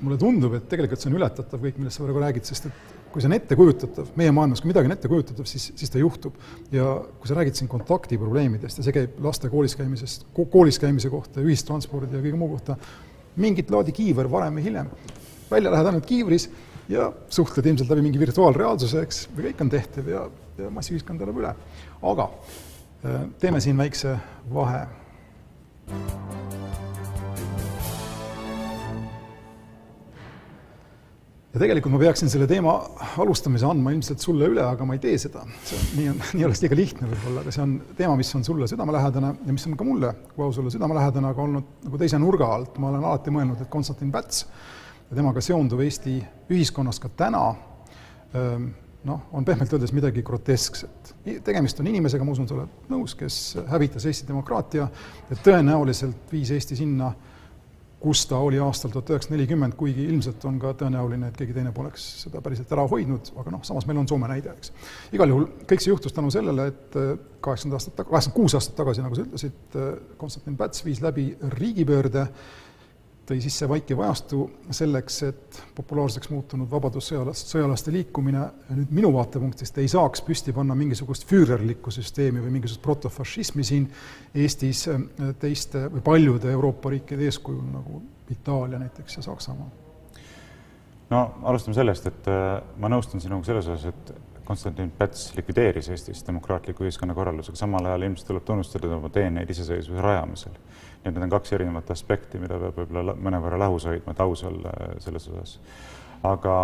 mulle tundub, et tegelikult see on ületatav kõik, millest sa praegu räägid, sest et kui see on ettekujutatav, meie maailmas, kui midagi on ettekujutatav, siis, siis ta juhtub. ja kui sa räägid siin kontaktiprobleemidest ja see käib laste koolis käimisest, koolis käimise kohta, ühistranspordi ja kõige muu kohta, mingit laadi kiiver varem või hiljem. välja lähed ainult kiivris ja suhtled ilmselt läbi mingi virtuaalreaalsuse, eks, või kõik on tehtav ja, ja massiühiskond elab üle. aga äh, teeme siin väikse vahe. Ja tegelikult ma peaksin selle teema alustamise andma ilmselt sulle üle, aga ma ei tee seda. see on, nii on, [laughs] nii oleks liiga lihtne võib-olla, aga see on teema, mis on sulle südamelähedane ja mis on ka mulle, kui aus olla, südamelähedane, aga olnud nagu teise nurga alt. ma olen alati mõelnud, et Konstantin Päts ja temaga seonduv Eesti ühiskonnas ka täna ähm, noh, on pehmelt öeldes midagi groteskset. tegemist on inimesega, ma usun, sa oled nõus, kes hävitas Eesti demokraatia ja tõenäoliselt viis Eesti sinna, kus ta oli aastal tuhat üheksasada nelikümmend, kuigi ilmselt on ka tõenäoline, et keegi teine poleks seda päriselt ära hoidnud, aga noh, samas meil on Soome näide, eks. igal juhul kõik see juhtus tänu sellele, et äh, kaheksakümmend aastat, kaheksakümmend kuus aastat tagasi, nagu sa ütlesid, äh, Konstantin Päts viis läbi riigipöörde, tõi sisse vaikiva ajastu selleks, et populaarseks muutunud vabadussõjalast, sõjalaste liikumine nüüd minu vaatepunktist ei saaks püsti panna mingisugust füürerlikku süsteemi või mingisugust protofašismi siin Eestis äh, teiste või paljude Euroopa riikide eeskujul, nagu Itaalia näiteks ja Saksamaa. no alustame sellest, et äh, ma nõustun sinuga selles osas, et Konstantin Päts likvideeris Eestis demokraatliku ühiskonnakorraldusega, samal ajal ilmselt tuleb tunnustada tema teeneid iseseisvuse rajamisel. nii et need on kaks erinevat aspekti, mida peab võib-olla mõnevõrra lahus hoidma, et aus olla selles osas. aga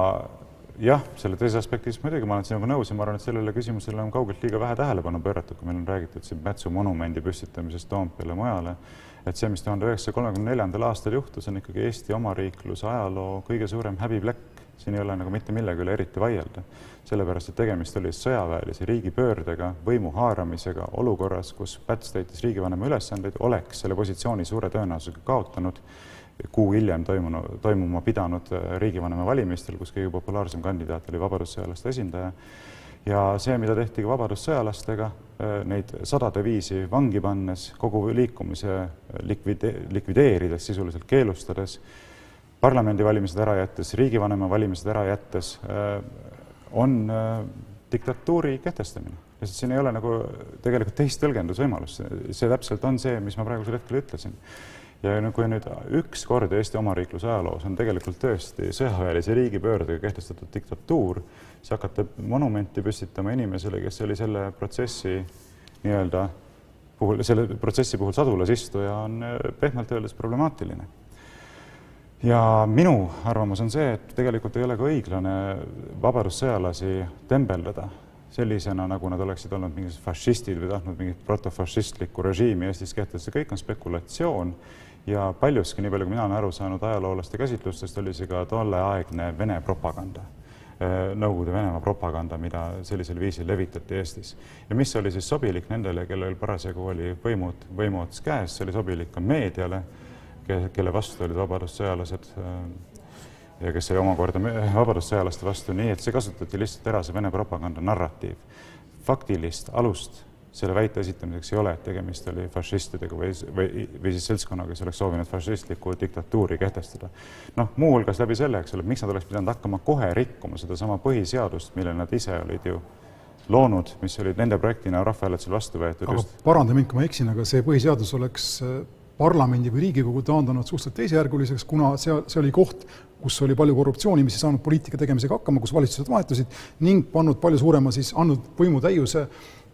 jah, selle teises aspektis muidugi ma olen sinuga nõus ja ma arvan, et sellele küsimusele on kaugelt liiga vähe tähelepanu pööratud, kui meil on räägitud siin Pätsu monumendi püstitamisest Toompeale ja mujale. et see, mis tuhande üheksasaja kolmekümne neljandal aastal juhtus, on ikkagi Eesti omariikluse ajaloo kõige suurem häbiplekk siin ei ole nagu mitte millegi üle eriti vaielda, sellepärast et tegemist oli sõjaväelise riigipöördega, võimu haaramisega olukorras, kus Päts täitis riigivanema ülesandeid, oleks selle positsiooni suure tõenäosusega kaotanud kuu hiljem toimunud, toimuma pidanud äh, riigivanema valimistel, kus kõige populaarsem kandidaat oli vabadussõjalaste esindaja. ja see, mida tehti ka vabadussõjalastega, äh, neid sadade viisi vangi pannes, kogu liikumise likvide-, likvideerides, sisuliselt keelustades parlamendivalimised ära jättes, riigivanema valimised ära jättes, äh, on äh, diktatuuri kehtestamine. lihtsalt siin ei ole nagu tegelikult teist tõlgendusvõimalust, see täpselt on see, mis ma praegusel hetkel ütlesin. ja no kui nüüd üks kord Eesti omariikluse ajaloos on tegelikult tõesti sõjaväelise riigipöördega kehtestatud diktatuur, siis hakata monumenti püstitama inimesele, kes oli selle protsessi nii-öelda puhul, selle protsessi puhul sadulas istuja, on äh, pehmelt öeldes problemaatiline ja minu arvamus on see, et tegelikult ei ole ka õiglane vabadussõjalasi tembeldada sellisena, nagu nad oleksid olnud mingisugused fašistid või tahtnud mingit protofašistlikku režiimi Eestis kehtestada, kõik on spekulatsioon ja paljuski, nii palju kui mina olen aru saanud ajaloolaste käsitlustest, oli see ka tolleaegne Vene propaganda. Äh, Nõukogude Venemaa propaganda, mida sellisel viisil levitati Eestis. ja mis oli siis sobilik nendele, kellel parasjagu oli võimud, võimuots käes, see oli sobilik ka meediale kelle vastu olid vabadussõjalased äh, ja kes oli omakorda vabadussõjalaste vastu, nii et see kasutati lihtsalt ära, see Vene propaganda narratiiv. faktilist alust selle väite esitamiseks ei ole, et tegemist oli fašistidega või, või, või siis seltskonnaga, kes oleks soovinud fašistlikku diktatuuri kehtestada. noh, muuhulgas läbi selle, eks ole, miks nad oleks pidanud hakkama kohe rikkuma sedasama põhiseadust, mille nad ise olid ju loonud, mis olid nende projektina rahvahääletusel vastu võetud. aga just... paranda mind, kui ma eksin, aga see põhiseadus oleks äh, parlamendi või Riigikogu taandanud suhteliselt teisejärguliseks, kuna seal, see oli koht, kus oli palju korruptsiooni, mis ei saanud poliitika tegemisega hakkama, kus valitsused vahetusid ning pannud palju suurema siis, andnud võimutäiuse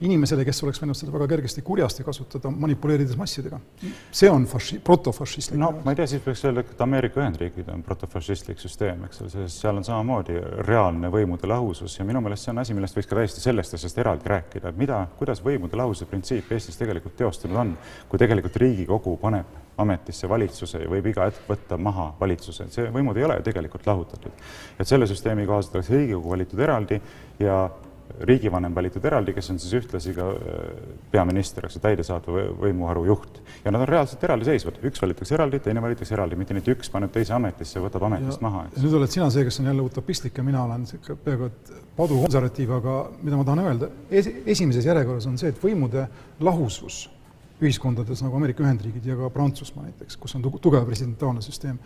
inimesele, kes oleks võinud seda väga kergesti kurjasti kasutada, manipuleerides massidega. see on faši-, protofašistlik. no ma ei tea, siis võiks öelda, et Ameerika Ühendriigid on protofašistlik süsteem, eks ole, sest seal on samamoodi reaalne võimude lahusus ja minu meelest see on asi, millest võiks ka täiesti sellest asjast eraldi rääkida, et mida, kuidas võimude lahususe printsiip Eestis tegelikult teostunud on, kui tegelikult Riigikogu paneb ametisse valitsuse ja võib iga hetk võtta maha valitsuse, et see võimud ei ole ju tegelikult lahutatud. et selle süsteemi kohaselt oleks Riigikogu valitud eraldi ja riigivanem valitud eraldi, kes on siis ühtlasi ka äh, peaminister, eks ju, täidesaatva võimuharu juht. ja nad on reaalselt eraldiseisvad, üks valitakse eraldi, teine valitakse eraldi, mitte nii, et üks paneb teise ametisse ja võtab ametist ja, maha. nüüd oled sina see, kes on jälle utopistlik ja mina olen niisugune peaaegu et padukonservatiiv, aga mida ma tahan öelda es, esimeses järjekorras on see, et võimude lahusus ühiskondades nagu Ameerika Ühendriigid ja ka Prantsusmaa näiteks, kus on tugev presidentaalne süsteem,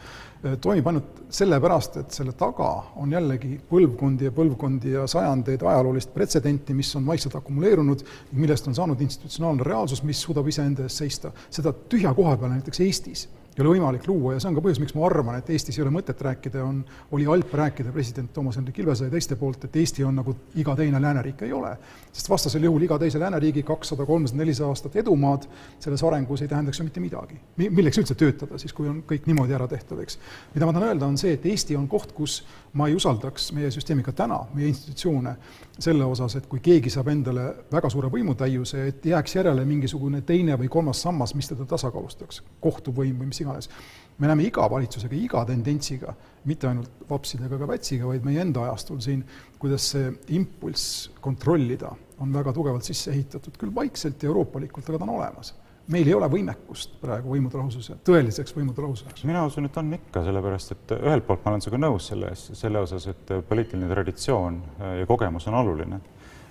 eh, toimib ainult sellepärast, et selle taga on jällegi põlvkondi ja põlvkondi ja sajandeid ajaloolist pretsedenti, mis on vaikselt akumuleerunud, millest on saanud institutsionaalne reaalsus, mis suudab iseenda eest seista. seda tühja koha peal näiteks Eestis ei ole võimalik luua ja see on ka põhjus, miks ma arvan, et Eestis ei ole mõtet rääkida, on, oli halb rääkida president Toomas Hendrik Ilvese ja teiste poolt, et Eesti on nagu iga teine lääneriik, ei ole. sest vastasel juhul iga teise lääneriigi kakssada, kolmsada, nelisada aastat edumaad selles arengus ei tähendaks ju mitte midagi. milleks üldse töötada siis, kui on kõik niimoodi ära tehtud, eks. mida ma tahan öelda, on see, et Eesti on koht, kus ma ei usaldaks meie süsteemi ka täna, meie institutsioone, selle osas, et kui keegi saab endale väga suure võimutäiuse, et jääks järele mingisugune teine või kolmas sammas, mis teda tasakaalustaks, kohtuvõim või mis iganes. me näeme iga valitsusega, iga tendentsiga, mitte ainult vapsidega ega Pätsiga, vaid meie enda ajastul siin, kuidas see impulss kontrollida on väga tugevalt sisse ehitatud, küll vaikselt ja euroopalikult, aga ta on olemas meil ei ole võimekust praegu võimude lahususe, tõeliseks võimude lahususeks. mina usun, et on ikka, sellepärast et ühelt poolt ma olen sinuga nõus selles, selle osas, et poliitiline traditsioon ja kogemus on oluline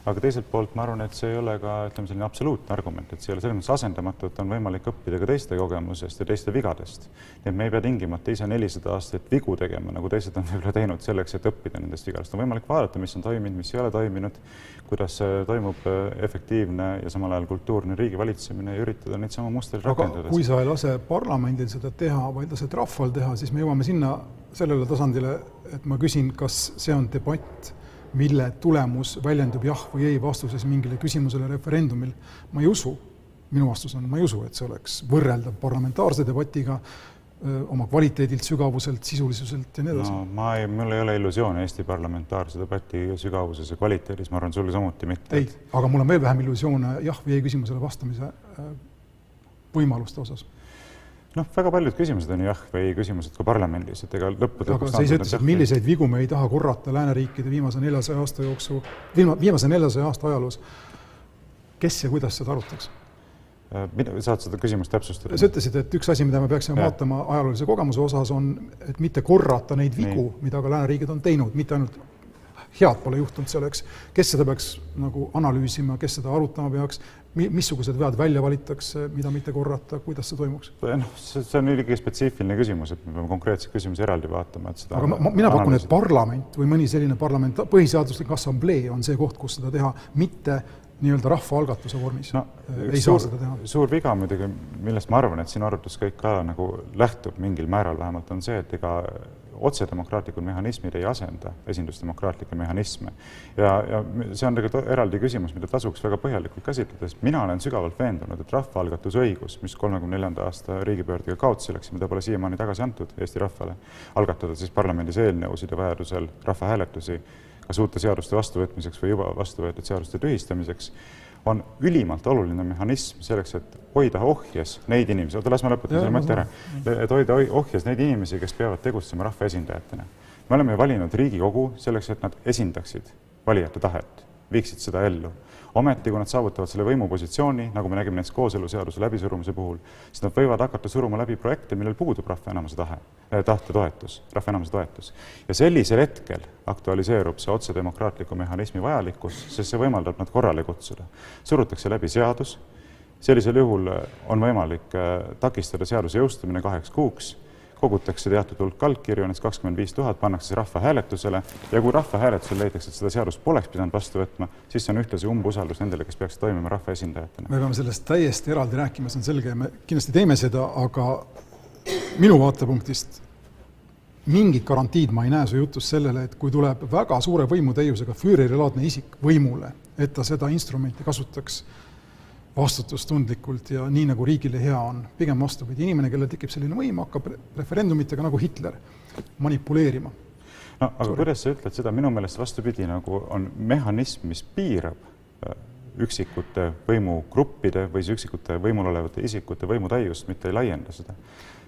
aga teiselt poolt ma arvan, et see ei ole ka ütleme, selline absoluutne argument, et see ei ole selles mõttes asendamatu, et on võimalik õppida ka teiste kogemusest ja teiste vigadest. nii et me ei pea tingimata ise nelisada aastat vigu tegema, nagu teised on võib-olla teinud selleks, et õppida nendest vigadest. on võimalik vaadata, mis on toiminud, mis ei ole toiminud, kuidas toimub äh, efektiivne ja samal ajal kultuurne riigi valitsemine ja üritada neid samu mustreid rakendada. kui sa ei lase parlamendil seda teha, vaid lased rahval teha, siis me jõuame sinna, sellele tasandile, et ma küsin, kas see on debatt mille tulemus väljendub jah või ei vastuses mingile küsimusele referendumil, ma ei usu, minu vastus on, ma ei usu, et see oleks võrreldav parlamentaarse debatiga, oma kvaliteedilt, sügavuselt, sisulisuselt ja nii edasi. no ma ei, mul ei ole illusioone Eesti parlamentaarse debati sügavuses ja kvaliteedis, ma arvan, sul samuti mitte. ei, aga mul on veel vähem illusioone jah või ei küsimusele vastamise võimaluste osas noh, väga paljud küsimused on jah või ei küsimused ka parlamendis, et ega lõppude lõpuks. aga sa ise ütlesid, et milliseid vigu me ei taha korrata lääneriikide viimase neljasaja aasta jooksul, viimase neljasaja aasta ajaloos. kes ja kuidas seda arutaks? Äh, mida, saad seda küsimust täpsustada? sa ütlesid, et üks asi, mida me peaksime ja. vaatama ajaloolise kogemuse osas, on, et mitte korrata neid vigu, mida ka lääneriigid on teinud, mitte ainult head pole juhtunud seal, eks, kes seda peaks nagu analüüsima, kes seda arutama peaks, missugused vead välja valitakse, mida mitte korrata, kuidas see toimuks? noh, see on muidugi spetsiifiline küsimus, et me peame konkreetseid küsimusi eraldi vaatama, et seda aga ma, mina pakun, et parlament või mõni selline parlament, põhiseaduslik assamblee on see koht, kus seda teha, mitte nii-öelda rahvaalgatuse vormis no, ei suur, saa seda teha. suur viga muidugi, millest ma arvan, et sinu arvates kõik ka nagu lähtub mingil määral vähemalt, on see, et ega otsedemokraatlikud mehhanismid ei asenda esindusdemokraatlikke mehhanisme. ja, ja see on tegelikult eraldi küsimus, mida tasuks väga põhjalikult käsitleda, sest mina olen sügavalt veendunud, et rahvaalgatusõigus, mis kolmekümne neljanda aasta riigipöördega kaotsi läks mida pole siiamaani tagasi antud Eesti rahvale, algatada siis parlamendis eelnõusid ja vajadusel rahvahääletusi kas uute seaduste vastuvõtmiseks või juba vastu võetud seaduste tühistamiseks on ülimalt oluline mehhanism selleks, et hoida ohjes neid inimesi, oota, las ma lõpetan selle mõtte ära, et hoida ohjes neid inimesi, kes peavad tegutsema rahvaesindajatena. me oleme valinud Riigikogu selleks, et nad esindaksid valijate tahet viiksid seda ellu. ometi, kui nad saavutavad selle võimupositsiooni, nagu me nägime näiteks kooseluseaduse läbisurumise puhul, siis nad võivad hakata suruma läbi projekte, millel puudub rahva enamuse tahe eh,, tahte toetus, rahva enamuse toetus. ja sellisel hetkel aktualiseerub see otsedemokraatliku mehhanismi vajalikkus, sest see võimaldab nad korrale kutsuda. surutakse läbi seadus, sellisel juhul on võimalik eh, takistada seaduse jõustumine kaheks kuuks kogutakse teatud hulk allkirju, näiteks kakskümmend viis tuhat, pannakse rahvahääletusele ja kui rahvahääletusel leitakse, et seda seadust poleks pidanud vastu võtma, siis see on ühtlasi umbusaldus nendele, kes peaksid toimima rahvaesindajatena. me peame sellest täiesti eraldi rääkima, see on selge ja me kindlasti teeme seda, aga minu vaatepunktist mingit garantiid ma ei näe su jutus sellele, et kui tuleb väga suure võimutäiusega Führeri-laadne isik võimule, et ta seda instrumenti kasutaks vastutustundlikult ja nii, nagu riigile hea on. pigem vastupidi, inimene, kellel tekib selline võim, hakkab referendumitega nagu Hitler manipuleerima. no aga Sorry. kuidas sa ütled seda, minu meelest vastupidi, nagu on mehhanism, mis piirab äh, üksikute võimugruppide või siis üksikute võimul olevate isikute võimutäiust, mitte ei laienda seda.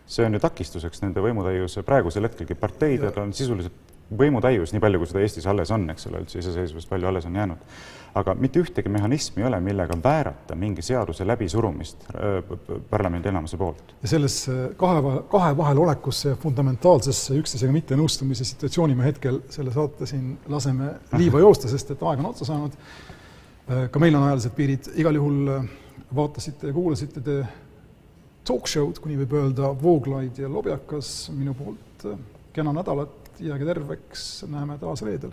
see on ju takistuseks nende võimutäiuse, praegusel hetkelgi parteidel on sisuliselt võimutäius, nii palju kui seda Eestis alles on, eks ole, üldse iseseisvust palju alles on jäänud. aga mitte ühtegi mehhanismi ei ole, millega väärata mingi seaduse läbisurumist äh, parlamendi enamuse poolt. ja sellesse kahe, kahe vahel olekusse fundamentaalsesse üksteisega mittenõustumise situatsiooni me hetkel selle saate siin laseme liiva joosta, sest et aeg on otsa saanud. Äh, ka meil on ajalised piirid, igal juhul äh, vaatasite ja kuulasite te talk show'd, kui nii võib öelda, Vooglaid ja Lobjakas minu poolt kena nädalat jääge terveks, näeme taas reedel.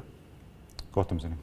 kohtumiseni.